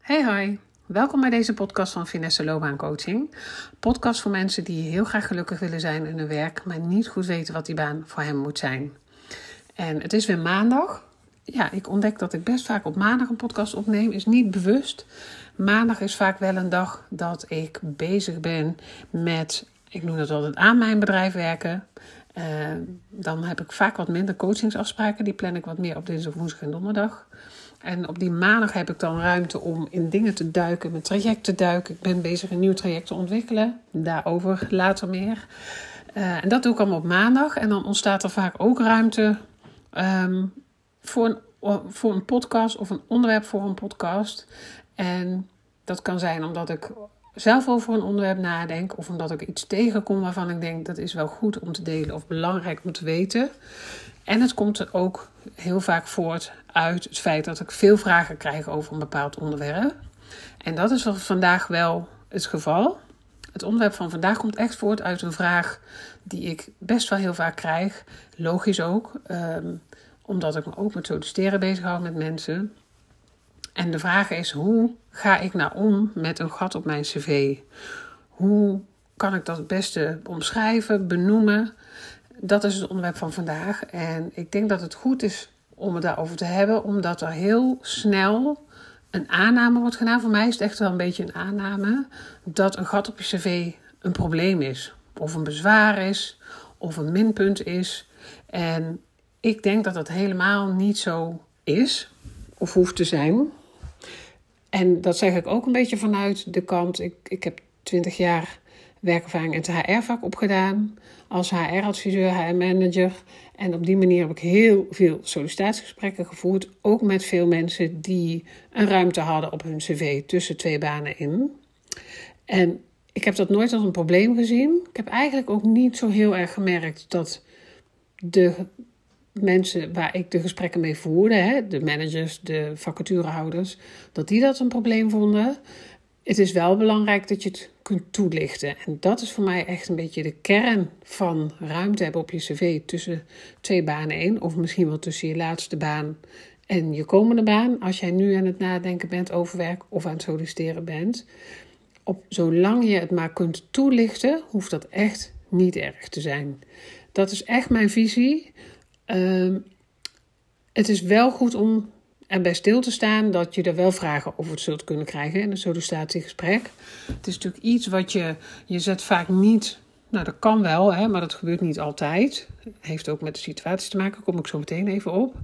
Hey hoi, welkom bij deze podcast van Finesse Loopbaan Coaching. Podcast voor mensen die heel graag gelukkig willen zijn in hun werk, maar niet goed weten wat die baan voor hem moet zijn. En het is weer maandag. Ja, ik ontdek dat ik best vaak op maandag een podcast opneem, is niet bewust. Maandag is vaak wel een dag dat ik bezig ben met, ik noem dat altijd aan mijn bedrijf werken. Uh, dan heb ik vaak wat minder coachingsafspraken. Die plan ik wat meer op dinsdag, woensdag en donderdag. En op die maandag heb ik dan ruimte om in dingen te duiken, mijn traject te duiken. Ik ben bezig een nieuw traject te ontwikkelen. Daarover later meer. Uh, en dat doe ik allemaal op maandag. En dan ontstaat er vaak ook ruimte um, voor, voor een podcast of een onderwerp voor een podcast. En dat kan zijn omdat ik zelf over een onderwerp nadenk. Of omdat ik iets tegenkom waarvan ik denk dat is wel goed om te delen of belangrijk om te weten. En het komt er ook heel vaak voort uit het feit dat ik veel vragen krijg over een bepaald onderwerp. En dat is vandaag wel het geval. Het onderwerp van vandaag komt echt voort uit een vraag die ik best wel heel vaak krijg. Logisch ook, um, omdat ik me ook met solliciteren bezighoud met mensen. En de vraag is: hoe ga ik nou om met een gat op mijn cv? Hoe kan ik dat het beste omschrijven, benoemen? Dat is het onderwerp van vandaag. En ik denk dat het goed is om het daarover te hebben, omdat er heel snel een aanname wordt gedaan. Voor mij is het echt wel een beetje een aanname dat een gat op je cv een probleem is, of een bezwaar is, of een minpunt is. En ik denk dat dat helemaal niet zo is, of hoeft te zijn. En dat zeg ik ook een beetje vanuit de kant. Ik, ik heb twintig jaar werkervaring in het HR-vak opgedaan. Als HR-adviseur, HR-manager. En op die manier heb ik heel veel sollicitatiegesprekken gevoerd. Ook met veel mensen die een ruimte hadden op hun cv tussen twee banen in. En ik heb dat nooit als een probleem gezien. Ik heb eigenlijk ook niet zo heel erg gemerkt dat de mensen waar ik de gesprekken mee voerde, hè, de managers, de vacaturehouders, dat die dat een probleem vonden. Het is wel belangrijk dat je het kunt toelichten. En dat is voor mij echt een beetje de kern van ruimte hebben op je cv tussen twee banen in. Of misschien wel tussen je laatste baan en je komende baan. Als jij nu aan het nadenken bent over werk of aan het solliciteren bent. Op, zolang je het maar kunt toelichten, hoeft dat echt niet erg te zijn. Dat is echt mijn visie. Uh, het is wel goed om erbij stil te staan dat je er wel vragen over zult kunnen krijgen in een sollicitatiegesprek. Het is natuurlijk iets wat je, je zet vaak niet, nou dat kan wel, hè, maar dat gebeurt niet altijd. Heeft ook met de situatie te maken, kom ik zo meteen even op.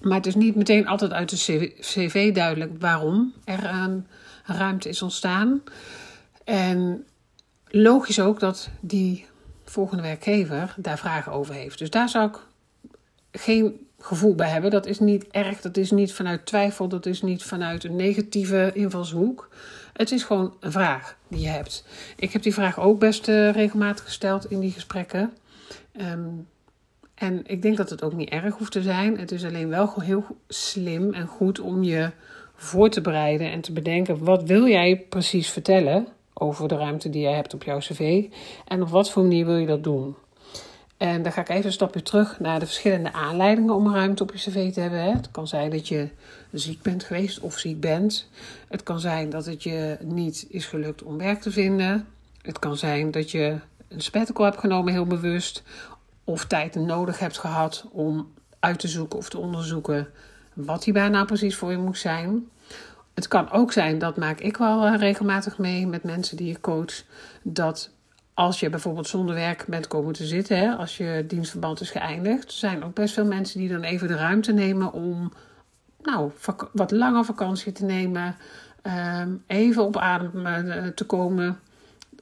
Maar het is niet meteen altijd uit de cv duidelijk waarom er een ruimte is ontstaan. En logisch ook dat die volgende werkgever daar vragen over heeft. Dus daar zou ik geen gevoel bij hebben. Dat is niet erg, dat is niet vanuit twijfel, dat is niet vanuit een negatieve invalshoek. Het is gewoon een vraag die je hebt. Ik heb die vraag ook best uh, regelmatig gesteld in die gesprekken. Um, en ik denk dat het ook niet erg hoeft te zijn. Het is alleen wel heel slim en goed om je voor te bereiden en te bedenken: wat wil jij precies vertellen over de ruimte die jij hebt op jouw cv en op wat voor manier wil je dat doen? En dan ga ik even een stapje terug naar de verschillende aanleidingen om ruimte op je cv te hebben. Het kan zijn dat je ziek bent geweest of ziek bent. Het kan zijn dat het je niet is gelukt om werk te vinden. Het kan zijn dat je een sabbatical hebt genomen, heel bewust. Of tijd nodig hebt gehad om uit te zoeken of te onderzoeken wat die baan nou precies voor je moet zijn. Het kan ook zijn, dat maak ik wel eh, regelmatig mee met mensen die je coach, dat als je bijvoorbeeld zonder werk bent komen te zitten, hè, als je dienstverband is geëindigd, zijn ook best veel mensen die dan even de ruimte nemen om nou, wat langer vakantie te nemen, ehm, even op adem eh, te komen.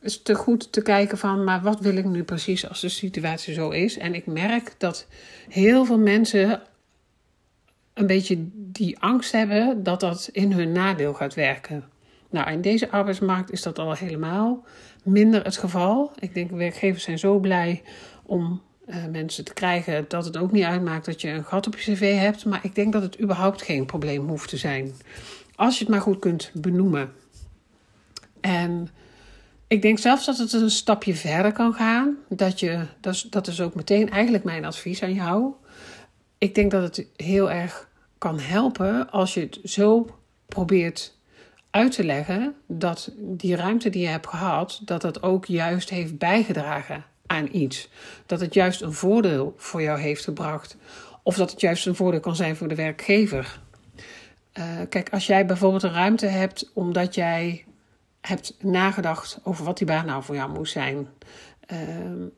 is te goed te kijken van, maar wat wil ik nu precies als de situatie zo is? En ik merk dat heel veel mensen een beetje die angst hebben dat dat in hun nadeel gaat werken. Nou, in deze arbeidsmarkt is dat al helemaal minder het geval. Ik denk werkgevers zijn zo blij om uh, mensen te krijgen dat het ook niet uitmaakt dat je een gat op je cv hebt. Maar ik denk dat het überhaupt geen probleem hoeft te zijn. Als je het maar goed kunt benoemen. En ik denk zelfs dat het een stapje verder kan gaan. Dat, je, dat, is, dat is ook meteen eigenlijk mijn advies aan jou. Ik denk dat het heel erg kan helpen als je het zo probeert uit te leggen dat die ruimte die je hebt gehad, dat dat ook juist heeft bijgedragen aan iets. Dat het juist een voordeel voor jou heeft gebracht. Of dat het juist een voordeel kan zijn voor de werkgever. Uh, kijk, als jij bijvoorbeeld een ruimte hebt omdat jij hebt nagedacht over wat die baan nou voor jou moest zijn. Uh,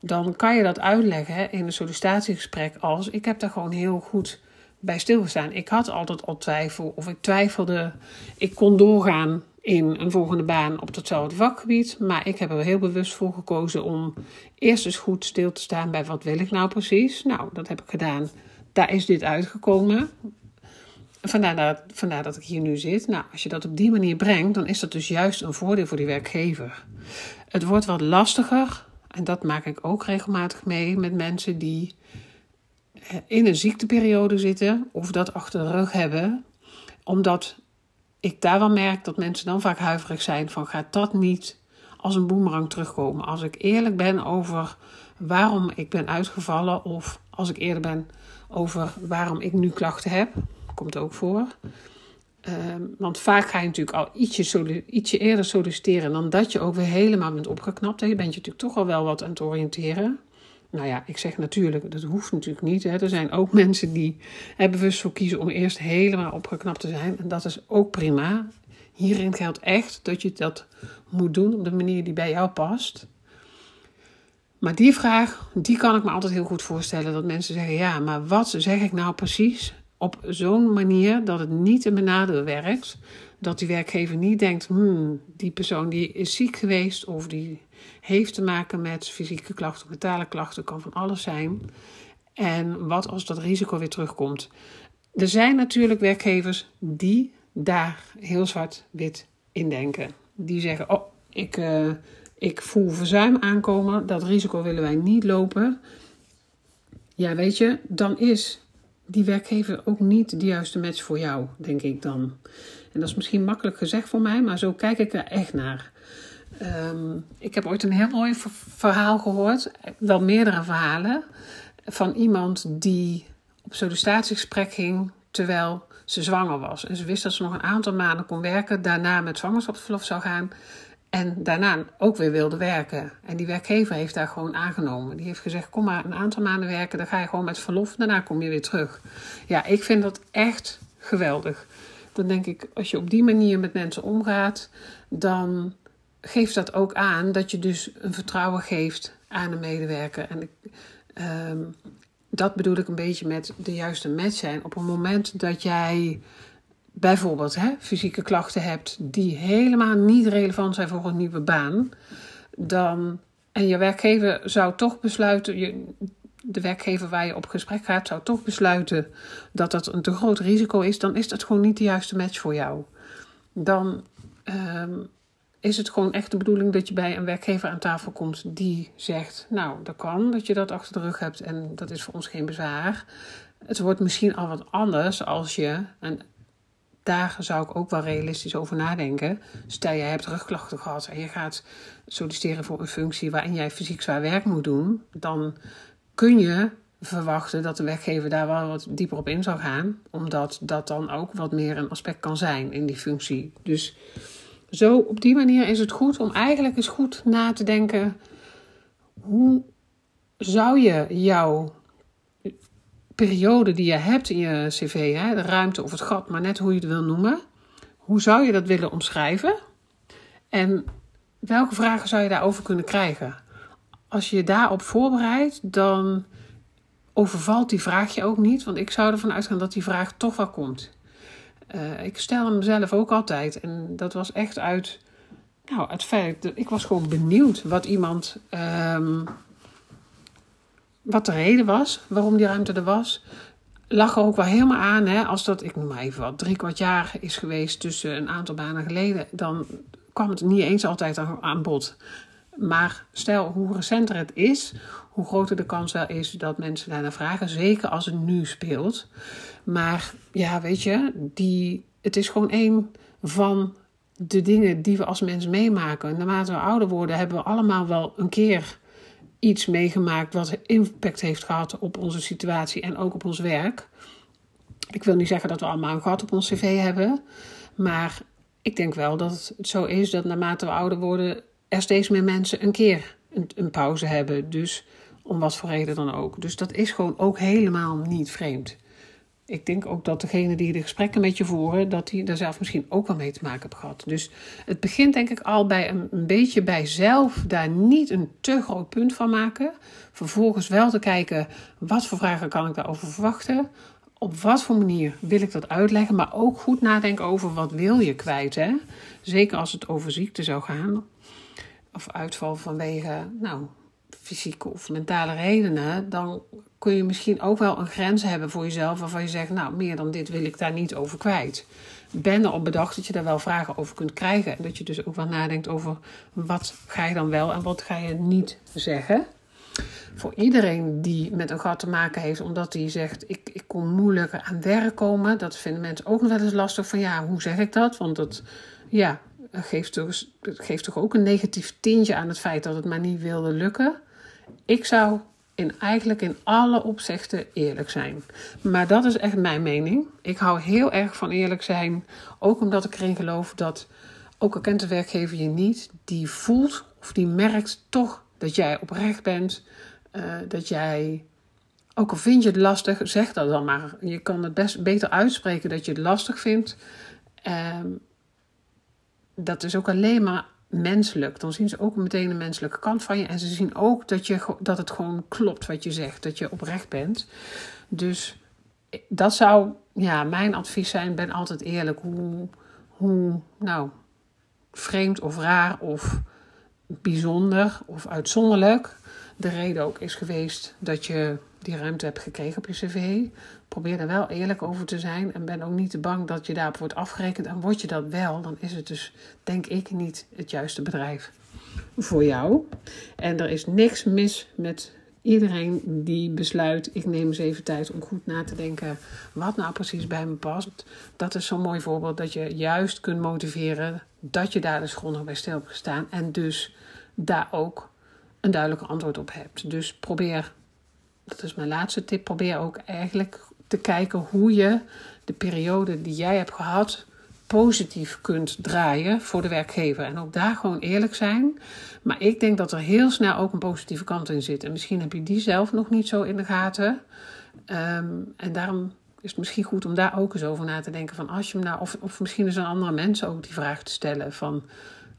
dan kan je dat uitleggen in een sollicitatiegesprek als ik heb daar gewoon heel goed bij stilgestaan. Ik had altijd al twijfel of ik twijfelde. Ik kon doorgaan in een volgende baan op datzelfde vakgebied. Maar ik heb er heel bewust voor gekozen om eerst eens goed stil te staan bij wat wil ik nou precies. Nou, dat heb ik gedaan. Daar is dit uitgekomen. Vandaar dat, vandaar dat ik hier nu zit. Nou, als je dat op die manier brengt, dan is dat dus juist een voordeel voor die werkgever. Het wordt wat lastiger, en dat maak ik ook regelmatig mee met mensen die eh, in een ziekteperiode zitten of dat achter de rug hebben, omdat ik daar wel merk dat mensen dan vaak huiverig zijn van gaat dat niet als een boemerang terugkomen. Als ik eerlijk ben over waarom ik ben uitgevallen of als ik eerlijk ben over waarom ik nu klachten heb, komt ook voor. Ehm, want vaak ga je natuurlijk al ietsje, eerder solliciteren dan dat je ook weer helemaal bent opgeknapt. En je bent je natuurlijk toch al wel wat aan het oriënteren. Nou ja, ik zeg natuurlijk, dat hoeft natuurlijk niet. Hè. Er zijn ook mensen die er bewust voor kiezen om eerst helemaal opgeknapt te zijn. En dat is ook prima. Hierin geldt echt dat je dat moet doen op de manier die bij jou past. Maar die vraag, die kan ik me altijd heel goed voorstellen. Dat mensen zeggen, ja, maar wat zeg ik nou precies op zo'n manier dat het niet in nadeel werkt? Dat die werkgever niet denkt, hmm, die persoon die is ziek geweest of die heeft te maken met fysieke klachten, mentale klachten, kan van alles zijn. En wat als dat risico weer terugkomt? Er zijn natuurlijk werkgevers die daar heel zwart-wit in denken. Die zeggen: Oh, ik, uh, ik voel verzuim aankomen, dat risico willen wij niet lopen. Ja, weet je, dan is die werkgever ook niet de juiste match voor jou, denk ik dan. En dat is misschien makkelijk gezegd voor mij, maar zo kijk ik er echt naar. Ehm, ik heb ooit een heel mooi verhaal gehoord, wel meerdere verhalen, van iemand die op sollicitatiegesprek ging terwijl ze zwanger was. En ze wist dat ze nog een aantal maanden kon werken, daarna met zwangerschapsverlof zou gaan en daarna ook weer wilde werken. En die werkgever heeft daar gewoon aangenomen. Die heeft gezegd: kom maar een aantal maanden werken, dan ga je gewoon met verlof, daarna kom je weer terug. Ja, ik vind dat echt geweldig. Dan denk ik, als je op die manier met mensen omgaat, dan geeft dat ook aan dat je dus een vertrouwen geeft aan een medewerker. En ehm, dat bedoel ik een beetje met de juiste match zijn. Op het moment dat jij bijvoorbeeld hè, fysieke klachten hebt die helemaal niet relevant zijn voor een nieuwe baan, dan, en je werkgever zou toch besluiten, je, de werkgever waar je op gesprek gaat, zou toch besluiten dat dat een te groot risico is, dan is dat gewoon niet de juiste match voor jou. Dan ehm, is het gewoon echt de bedoeling dat je bij een werkgever aan tafel komt die zegt: Nou, dat kan dat je dat achter de rug hebt en dat is voor ons geen bezwaar. Het wordt misschien al wat anders als je, en daar zou ik ook wel realistisch over nadenken. Stel, jij hebt rugklachten gehad en je gaat solliciteren voor een functie waarin jij fysiek zwaar werk moet doen, dan kun je verwachten dat de werkgever daar wel wat dieper op in zal gaan, omdat dat dan ook wat meer een aspect kan zijn in die functie. Dus zo op die manier is het goed om eigenlijk eens goed na te denken: hoe zou je jouw periode die je hebt in je cv, hè, de ruimte of het gat, maar net hoe je het wil noemen, hoe zou je dat willen omschrijven? En welke vragen zou je daarover kunnen krijgen? Als je je daarop voorbereidt, dan overvalt die vraag je ook niet, want ik zou ervan uitgaan dat die vraag toch wel komt. Uh, ik stel hem zelf ook altijd. En dat was echt uit, nou, het feit ik was gewoon benieuwd wat iemand, um, wat de reden was, waarom die ruimte er was. Lag er ook wel helemaal aan, hè, als dat, ik noem maar even wat, drie kwart jaar is geweest tussen een aantal banen geleden, dan kwam het niet eens altijd aan bod. Maar stel hoe recenter het is, hoe groter de kans wel is dat mensen daarna vragen. Zeker als het nu speelt. Maar ja, weet je, die, het is gewoon een van de dingen die we als mens meemaken. Naarmate we ouder worden, hebben we allemaal wel een keer iets meegemaakt wat impact heeft gehad op onze situatie en ook op ons werk. Ik wil niet zeggen dat we allemaal een gat op ons cv hebben, maar ik denk wel dat het zo is dat naarmate we ouder worden, er steeds meer mensen een keer een, pauze hebben. Dus om wat voor reden dan ook. Dus dat is gewoon ook helemaal niet vreemd. Ik denk ook dat degene die de gesprekken met je voeren, dat die daar zelf misschien ook wel mee te maken hebben gehad. Dus het begint denk ik al bij een, een beetje bij zelf daar niet een te groot punt van maken. Vervolgens wel te kijken, wat voor vragen kan ik daarover verwachten? Op wat voor manier wil ik dat uitleggen? Maar ook goed nadenken over wat wil je kwijt. Hè? Zeker als het over ziekte zou gaan. Of uitval vanwege nou, fysieke of mentale redenen, dan kun je misschien ook wel een grens hebben voor jezelf waarvan je zegt, nou, meer dan dit wil ik daar niet over kwijt. Ben erop bedacht dat je daar wel vragen over kunt krijgen. En dat je dus ook wel nadenkt over wat ga je dan wel en wat ga je niet zeggen. Voor iedereen die met een gat te maken heeft, omdat hij zegt: ik, ik kon moeilijker aan werk komen. Dat vinden mensen ook nog wel eens lastig. Van ja, hoe zeg ik dat? Want dat, ja, geeft geeft toch ook een negatief tintje aan het feit dat het maar niet wilde lukken. Ik zou in, eigenlijk in alle opzichten eerlijk zijn. Maar dat is echt mijn mening. Ik hou heel erg van eerlijk zijn. Ook omdat ik erin geloof dat, ook al kent de werkgever je niet, die voelt of die merkt toch dat jij oprecht bent. Uh, dat jij, ook al vind je het lastig, zeg dat dan maar. Je kan het best beter uitspreken dat je het lastig vindt. Uh, dat is ook alleen maar menselijk. Dan zien ze ook meteen de menselijke kant van je. En ze zien ook dat, je, dat het gewoon klopt wat je zegt. Dat je oprecht bent. Dus dat zou ja, mijn advies zijn. Ben altijd eerlijk. Hoe, hoe nou, vreemd of raar of bijzonder of uitzonderlijk de reden ook is geweest dat je die ruimte hebt gekregen op je cv. Probeer er wel eerlijk over te zijn en ben ook niet te bang dat je daarop wordt afgerekend. En word je dat wel, dan is het dus, denk ik, niet het juiste bedrijf voor jou. En er is niks mis met iedereen die besluit: ik neem eens even tijd om goed na te denken wat nou precies bij me past. Dat is zo'n mooi voorbeeld dat je juist kunt motiveren dat je daar dus grondig bij stil hebt gestaan en dus daar ook een duidelijk antwoord op hebt. Dus probeer, dat is mijn laatste tip, probeer ook eigenlijk te kijken hoe je de periode die jij hebt gehad positief kunt draaien voor de werkgever. En ook daar gewoon eerlijk zijn. Maar ik denk dat er heel snel ook een positieve kant in zit. En misschien heb je die zelf nog niet zo in de gaten. Ehm, en daarom is het misschien goed om daar ook eens over na te denken. Van als je nou, of, of misschien is een andere mensen ook die vraag te stellen. Van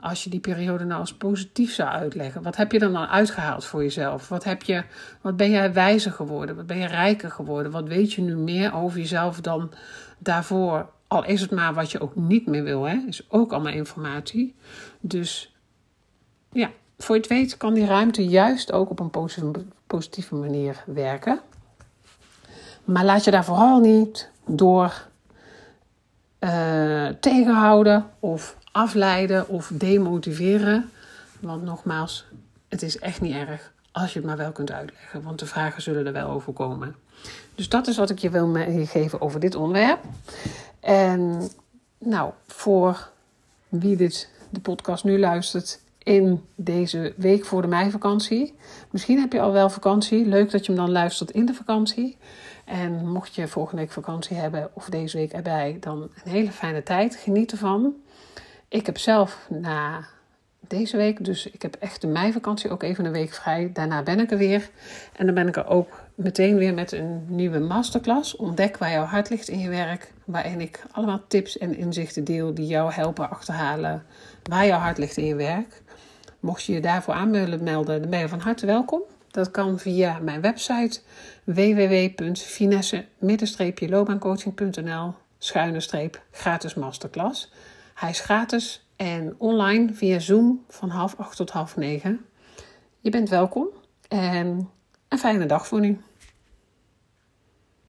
als je die periode nou als positief zou uitleggen, wat heb je dan dan uitgehaald voor jezelf? Wat, heb je, wat ben jij wijzer geworden? Wat ben je rijker geworden? Wat weet je nu meer over jezelf dan daarvoor? Al is het maar wat je ook niet meer wil, hè? is ook allemaal informatie. Dus ja, voor je het weet kan die ruimte juist ook op een positieve manier werken. Maar laat je daar vooral niet door uh, tegenhouden of afleiden of demotiveren. Want nogmaals, het is echt niet erg als je het maar wel kunt uitleggen. Want de vragen zullen er wel over komen. Dus dat is wat ik je wil meegeven over dit onderwerp. En nou, voor wie dit, de podcast nu luistert in deze week voor de meivakantie. Misschien heb je al wel vakantie. Leuk dat je hem dan luistert in de vakantie. En mocht je volgende week vakantie hebben of deze week erbij, dan een hele fijne tijd. Geniet ervan. Ik heb zelf na deze week, dus ik heb echt de meivakantie ook even een week vrij. Daarna ben ik er weer. En dan ben ik er ook meteen weer met een nieuwe masterclass. Ontdek waar jouw hart ligt in je werk. Waarin ik allemaal tips en inzichten deel die jou helpen achterhalen waar jouw hart ligt in je werk. Mocht je je daarvoor aan willen melden, dan ben je van harte welkom. Dat kan via mijn website www.finesse-loopbaancoaching.nl schuine streep gratis masterclass. Hij is gratis en online via Zoom van half acht tot half negen. Je bent welkom en een fijne dag voor nu.